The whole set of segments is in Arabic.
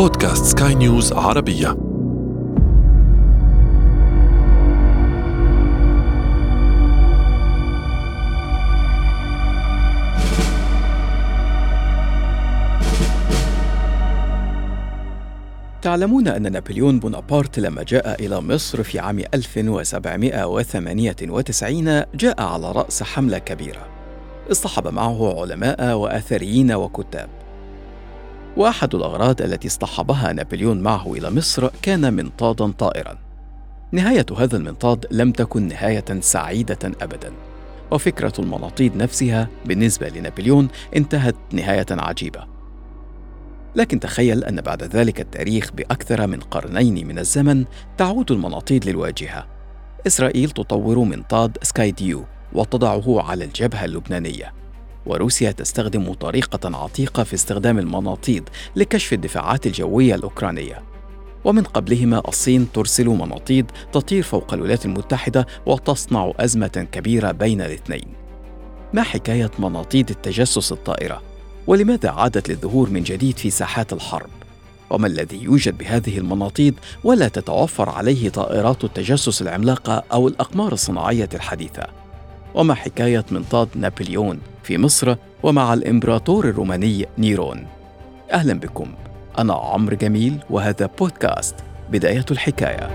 بودكاست سكاي نيوز عربية. تعلمون أن نابليون بونابرت لما جاء إلى مصر في عام 1798 جاء على رأس حملة كبيرة. اصطحب معه علماء وآثريين وكتاب. واحد الأغراض التي اصطحبها نابليون معه إلى مصر كان منطادا طائرا. نهاية هذا المنطاد لم تكن نهاية سعيدة ابدا. وفكرة المناطيد نفسها بالنسبة لنابليون انتهت نهاية عجيبة. لكن تخيل أن بعد ذلك التاريخ بأكثر من قرنين من الزمن تعود المناطيد للواجهة. إسرائيل تطور منطاد سكاي ديو وتضعه على الجبهة اللبنانية. وروسيا تستخدم طريقة عتيقة في استخدام المناطيد لكشف الدفاعات الجوية الأوكرانية ومن قبلهما الصين ترسل مناطيد تطير فوق الولايات المتحدة وتصنع أزمة كبيرة بين الاثنين ما حكاية مناطيد التجسس الطائرة؟ ولماذا عادت للظهور من جديد في ساحات الحرب؟ وما الذي يوجد بهذه المناطيد ولا تتوفر عليه طائرات التجسس العملاقة أو الأقمار الصناعية الحديثة؟ وما حكاية منطاد نابليون في مصر ومع الإمبراطور الروماني نيرون. أهلا بكم. أنا عمرو جميل وهذا بودكاست بداية الحكاية.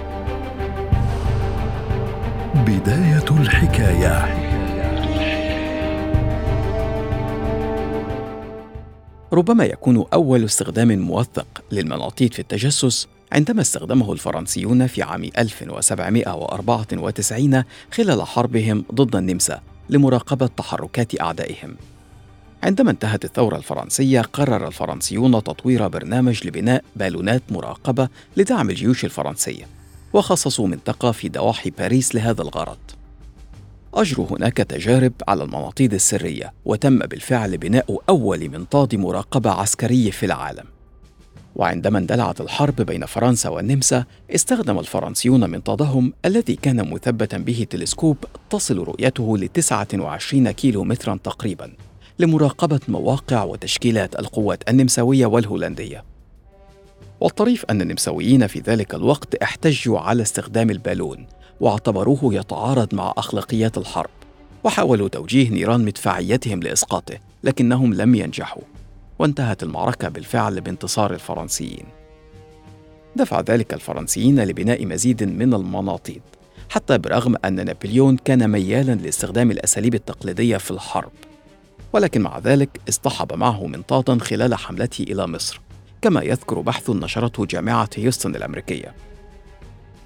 بداية الحكاية. ربما يكون أول استخدام موثق للمناطيد في التجسس عندما استخدمه الفرنسيون في عام 1794 خلال حربهم ضد النمسا لمراقبة تحركات أعدائهم. عندما انتهت الثورة الفرنسية قرر الفرنسيون تطوير برنامج لبناء بالونات مراقبة لدعم الجيوش الفرنسية، وخصصوا منطقة في ضواحي باريس لهذا الغرض. أجروا هناك تجارب على المناطيد السرية، وتم بالفعل بناء أول منطاد مراقبة عسكري في العالم. وعندما اندلعت الحرب بين فرنسا والنمسا استخدم الفرنسيون منطادهم الذي كان مثبتا به تلسكوب تصل رؤيته ل 29 كيلو مترا تقريبا لمراقبة مواقع وتشكيلات القوات النمساوية والهولندية. والطريف أن النمساويين في ذلك الوقت احتجوا على استخدام البالون واعتبروه يتعارض مع أخلاقيات الحرب وحاولوا توجيه نيران مدفعيتهم لإسقاطه لكنهم لم ينجحوا. وانتهت المعركة بالفعل بانتصار الفرنسيين. دفع ذلك الفرنسيين لبناء مزيد من المناطيد، حتى برغم أن نابليون كان ميالا لاستخدام الأساليب التقليدية في الحرب. ولكن مع ذلك اصطحب معه منطادا خلال حملته إلى مصر، كما يذكر بحث نشرته جامعة هيوستن الأمريكية.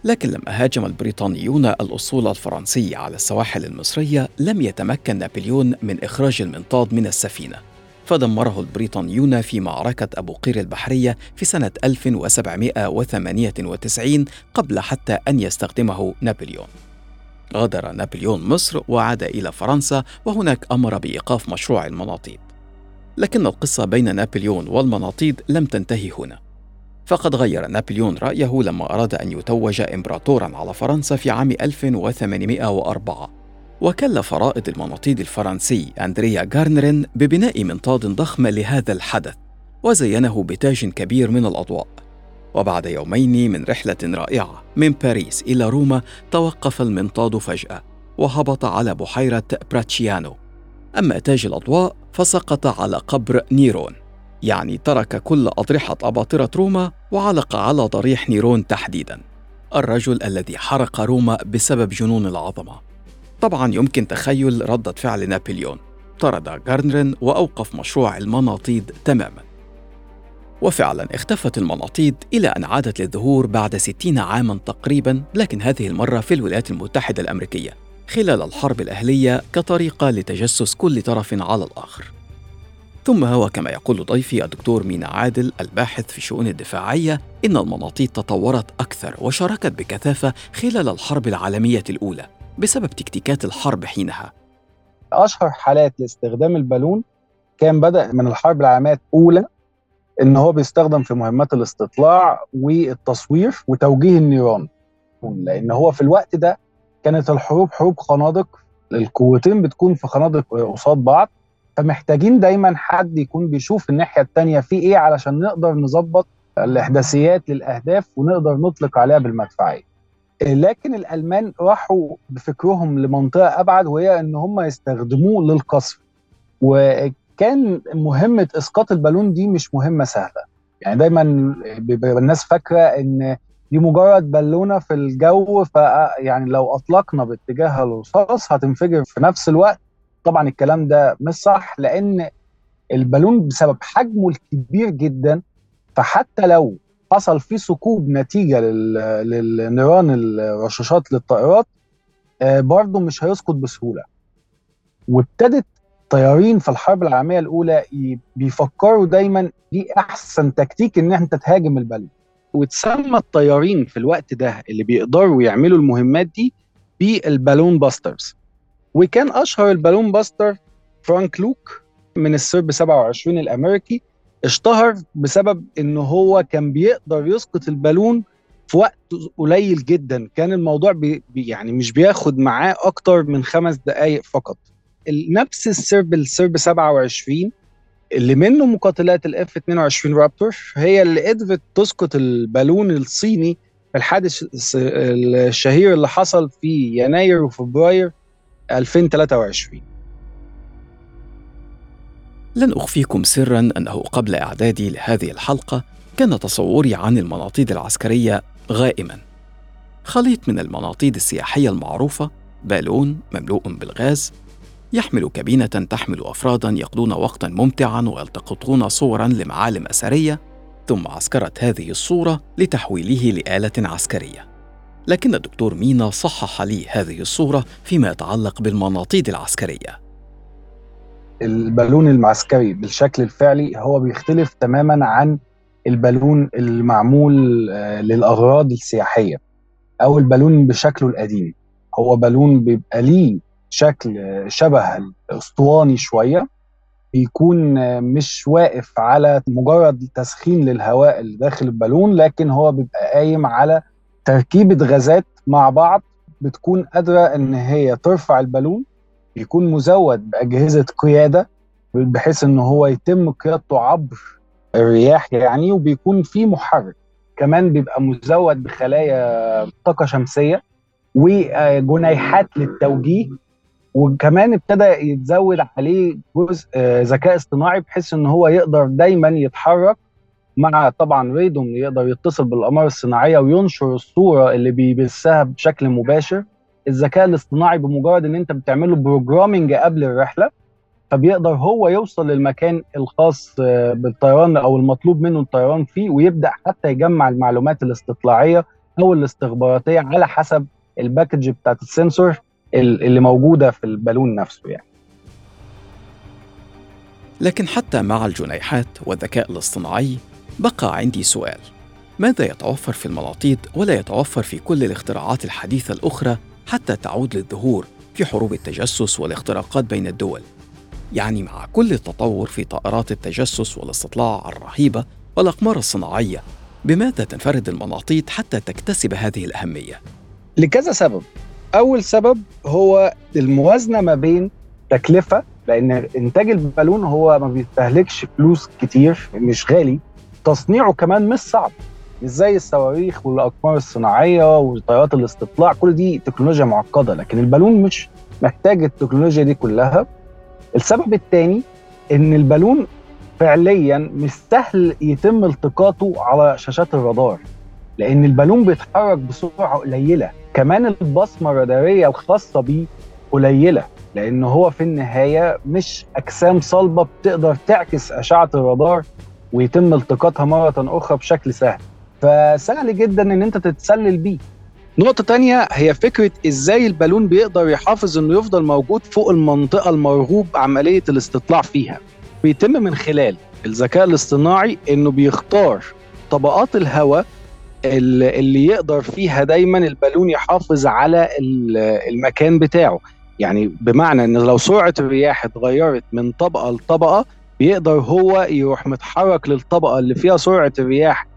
لكن لما هاجم البريطانيون الأسطول الفرنسي على السواحل المصرية لم يتمكن نابليون من إخراج المنطاد من السفينة فدمره البريطانيون في معركة أبو قير البحرية في سنة 1798 قبل حتى أن يستخدمه نابليون. غادر نابليون مصر وعاد إلى فرنسا وهناك أمر بإيقاف مشروع المناطيد. لكن القصة بين نابليون والمناطيد لم تنتهي هنا. فقد غير نابليون رأيه لما أراد أن يتوج إمبراطورا على فرنسا في عام 1804 وكلف رائد المناطيد الفرنسي أندريا غارنرين ببناء منطاد ضخم لهذا الحدث وزينه بتاج كبير من الأضواء. وبعد يومين من رحلة رائعة من باريس إلى روما توقف المنطاد فجأة وهبط على بحيرة براتشيانو. أما تاج الأضواء فسقط على قبر نيرون يعني ترك كل أضرحة أباطرة روما وعلق على ضريح نيرون تحديدا. الرجل الذي حرق روما بسبب جنون العظمة. طبعا يمكن تخيل ردة فعل نابليون طرد جارنرين وأوقف مشروع المناطيد تماما. وفعلا اختفت المناطيد إلى أن عادت للظهور بعد ستين عاما تقريبا لكن هذه المرة في الولايات المتحدة الأمريكية خلال الحرب الأهلية كطريقة لتجسس كل طرف على الآخر. ثم هو كما يقول ضيفي الدكتور مينا عادل الباحث في الشؤون الدفاعية إن المناطيد تطورت أكثر وشاركت بكثافة خلال الحرب العالمية الأولى. بسبب تكتيكات الحرب حينها. أشهر حالات لاستخدام البالون كان بدا من الحرب العالمية الأولى إن هو بيستخدم في مهمات الاستطلاع والتصوير وتوجيه النيران لأن هو في الوقت ده كانت الحروب حروب خنادق القوتين بتكون في خنادق قصاد بعض فمحتاجين دايما حد يكون بيشوف الناحية الثانية في إيه علشان نقدر نظبط الإحداثيات للأهداف ونقدر نطلق عليها بالمدفعية. لكن الألمان راحوا بفكرهم لمنطقة أبعد وهي إن هم يستخدموه للقصف. وكان مهمة إسقاط البالون دي مش مهمة سهلة. يعني دايما الناس فاكرة إن دي مجرد بالونة في الجو فيعني لو أطلقنا باتجاه الرصاص هتنفجر في نفس الوقت. طبعا الكلام ده مش صح لأن البالون بسبب حجمه الكبير جدا فحتى لو حصل فيه ثقوب نتيجة للنيران الرشاشات للطائرات آه، برضه مش هيسقط بسهولة. وابتدت طيارين في الحرب العالمية الأولى بيفكروا دايما دي أحسن تكتيك إن انت تهاجم البلد. وتسمى الطيارين في الوقت ده اللي بيقدروا يعملوا المهمات دي بال balloon busters. وكان أشهر ال balloon buster فرانك لوك من السرب 27 الأمريكي اشتهر بسبب إن هو كان بيقدر يسقط البالون في وقت قليل جدا. كان الموضوع بي يعني مش بياخد معاه أكتر من خمس دقائق فقط. نفس السرب السرب 27 اللي منه مقاتلات ال F 22 Raptor هي اللي قدرت تسقط البالون الصيني في الحادث الشهير اللي حصل في يناير وفبراير 2023 لن أخفيكم سرا أنه قبل إعدادي لهذه الحلقة كان تصوري عن المناطيد العسكرية غائما. خليط من المناطيد السياحية المعروفة بالون مملوء بالغاز يحمل كابينة تحمل أفرادا يقضون وقتا ممتعا ويلتقطون صورا لمعالم أثرية ثم عسكرت هذه الصورة لتحويله لآلة عسكرية. لكن الدكتور مينا صحح لي هذه الصورة فيما يتعلق بالمناطيد العسكرية. البالون العسكري بالشكل الفعلي هو بيختلف تماما عن البالون المعمول آه، للأغراض السياحية أو البالون بشكله القديم. هو بالون بيبقى ليه شكل آه، شبه الأسطواني شوية بيكون آه، مش واقف على مجرد تسخين للهواء اللي داخل البالون لكن هو بيبقى قايم على تركيبة غازات مع بعض بتكون قادرة إن هي ترفع البالون يكون مزود بأجهزة قيادة بحيث إن هو يتم قيادته عبر الرياح يعني وبيكون في محرك. كمان بيبقى مزود بخلايا طاقة شمسية وجنيحات للتوجيه وكمان ابتدى يتزود عليه جزء آه، ذكاء اصطناعي بحيث إن هو يقدر دايما يتحرك مع طبعا radome يقدر يتصل بالاقمار الصناعية وينشر الصورة اللي بيبثها بشكل مباشر. الذكاء الاصطناعي بمجرد إن أنت بتعمله programming قبل الرحلة فبيقدر هو يوصل للمكان الخاص آه، بالطيران أو المطلوب منه الطيران فيه ويبدأ حتى يجمع المعلومات الاستطلاعية أو الاستخباراتية على حسب ال package بتاعت ال sensor اللي موجودة في البالون نفسه يعني. لكن حتى مع الجنيحات والذكاء الاصطناعي بقى عندي سؤال ماذا يتوفر في المناطيد ولا يتوفر في كل الاختراعات الحديثة الأخرى حتى تعود للظهور في حروب التجسس والاختراقات بين الدول. يعني مع كل التطور في طائرات التجسس والاستطلاع الرهيبة والأقمار الصناعية بماذا تنفرد المناطيد حتى تكتسب هذه الأهمية؟ لكذا سبب. أول سبب هو الموازنة ما بين تكلفة لأن إنتاج البالون هو ما بيستهلكش فلوس كتير مش غالي. تصنيعه كمان مش صعب. زي الصواريخ والأقمار الصناعية وطيارات الاستطلاع كل دي تكنولوجيا معقدة لكن البالون مش محتاج التكنولوجيا دي كلها. السبب الثاني إن البالون فعليا مش سهل يتم التقاطه على شاشات الرادار لأن البالون بيتحرك بسرعة قليلة. كمان البصمة الرادارية الخاصة بيه قليلة لأن هو في النهاية مش أجسام صلبة بتقدر تعكس أشعة الرادار ويتم التقاطها مرة أخرى بشكل سهل. فسهل جدا إن أنت تتسلل بيه. نقطة تانية هي فكرة إزاي البالون بيقدر يحافظ إنه يفضل موجود فوق المنطقة المرغوب عملية الاستطلاع فيها. بيتم من خلال الذكاء الاصطناعي إنه بيختار طبقات الهواء اللي يقدر فيها دايما البالون يحافظ على المكان بتاعه. يعني بمعنى إن لو سرعة الرياح اتغيرت من طبقة لطبقة بيقدر هو يروح متحرك للطبقة اللي فيها سرعة الرياح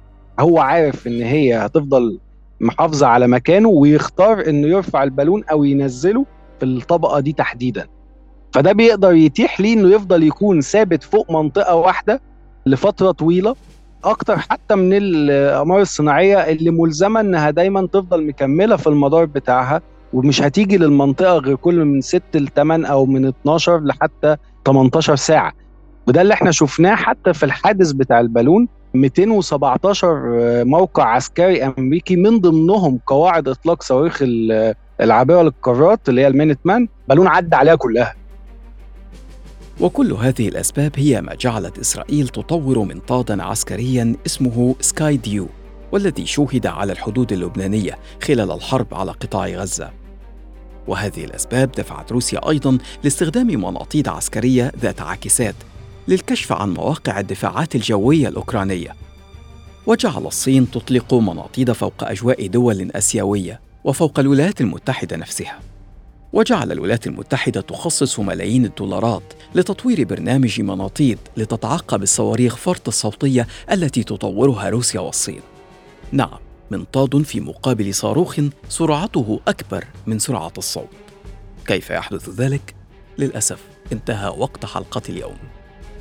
هو عارف إن هي هتفضل محافظة على مكانه ويختار إنه يرفع البالون أو ينزله في الطبقة دي تحديدا. فده بيقدر يتيح ليه إنه يفضل يكون ثابت فوق منطقة واحدة لفترة طويلة أكتر حتى من الأقمار الصناعية اللي ملزمة إنها دايما تفضل مكملة في المدار بتاعها ومش هتيجي للمنطقة غير كل من 6 ل 8 أو من 12 لحتى 18 ساعة. وده اللي إحنا شفناه حتى في الحادث بتاع البالون 217 موقع عسكري أمريكي من ضمنهم قواعد إطلاق صواريخ العابره للقارات اللي هي Minuteman بالون عدى عليها كلها. وكل هذه الأسباب هي ما جعلت إسرائيل تطور منطادا عسكريا اسمه Sky Dew والذي شوهد على الحدود اللبنانية خلال الحرب على قطاع غزة. وهذه الأسباب دفعت روسيا أيضا لاستخدام مناطيد عسكرية ذات عاكسات للكشف عن مواقع الدفاعات الجوية الأوكرانية. وجعل الصين تطلق مناطيد فوق أجواء دول آسيوية وفوق الولايات المتحدة نفسها. وجعل الولايات المتحدة تخصص ملايين الدولارات لتطوير برنامج مناطيد لتتعقب الصواريخ فرط الصوتية التي تطورها روسيا والصين. نعم منطاد في مقابل صاروخ سرعته أكبر من سرعة الصوت. كيف يحدث ذلك؟ للأسف انتهى وقت حلقة اليوم.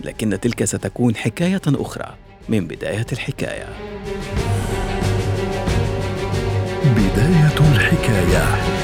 لكن تلك ستكون حكاية أخرى من بداية الحكاية. بداية الحكاية.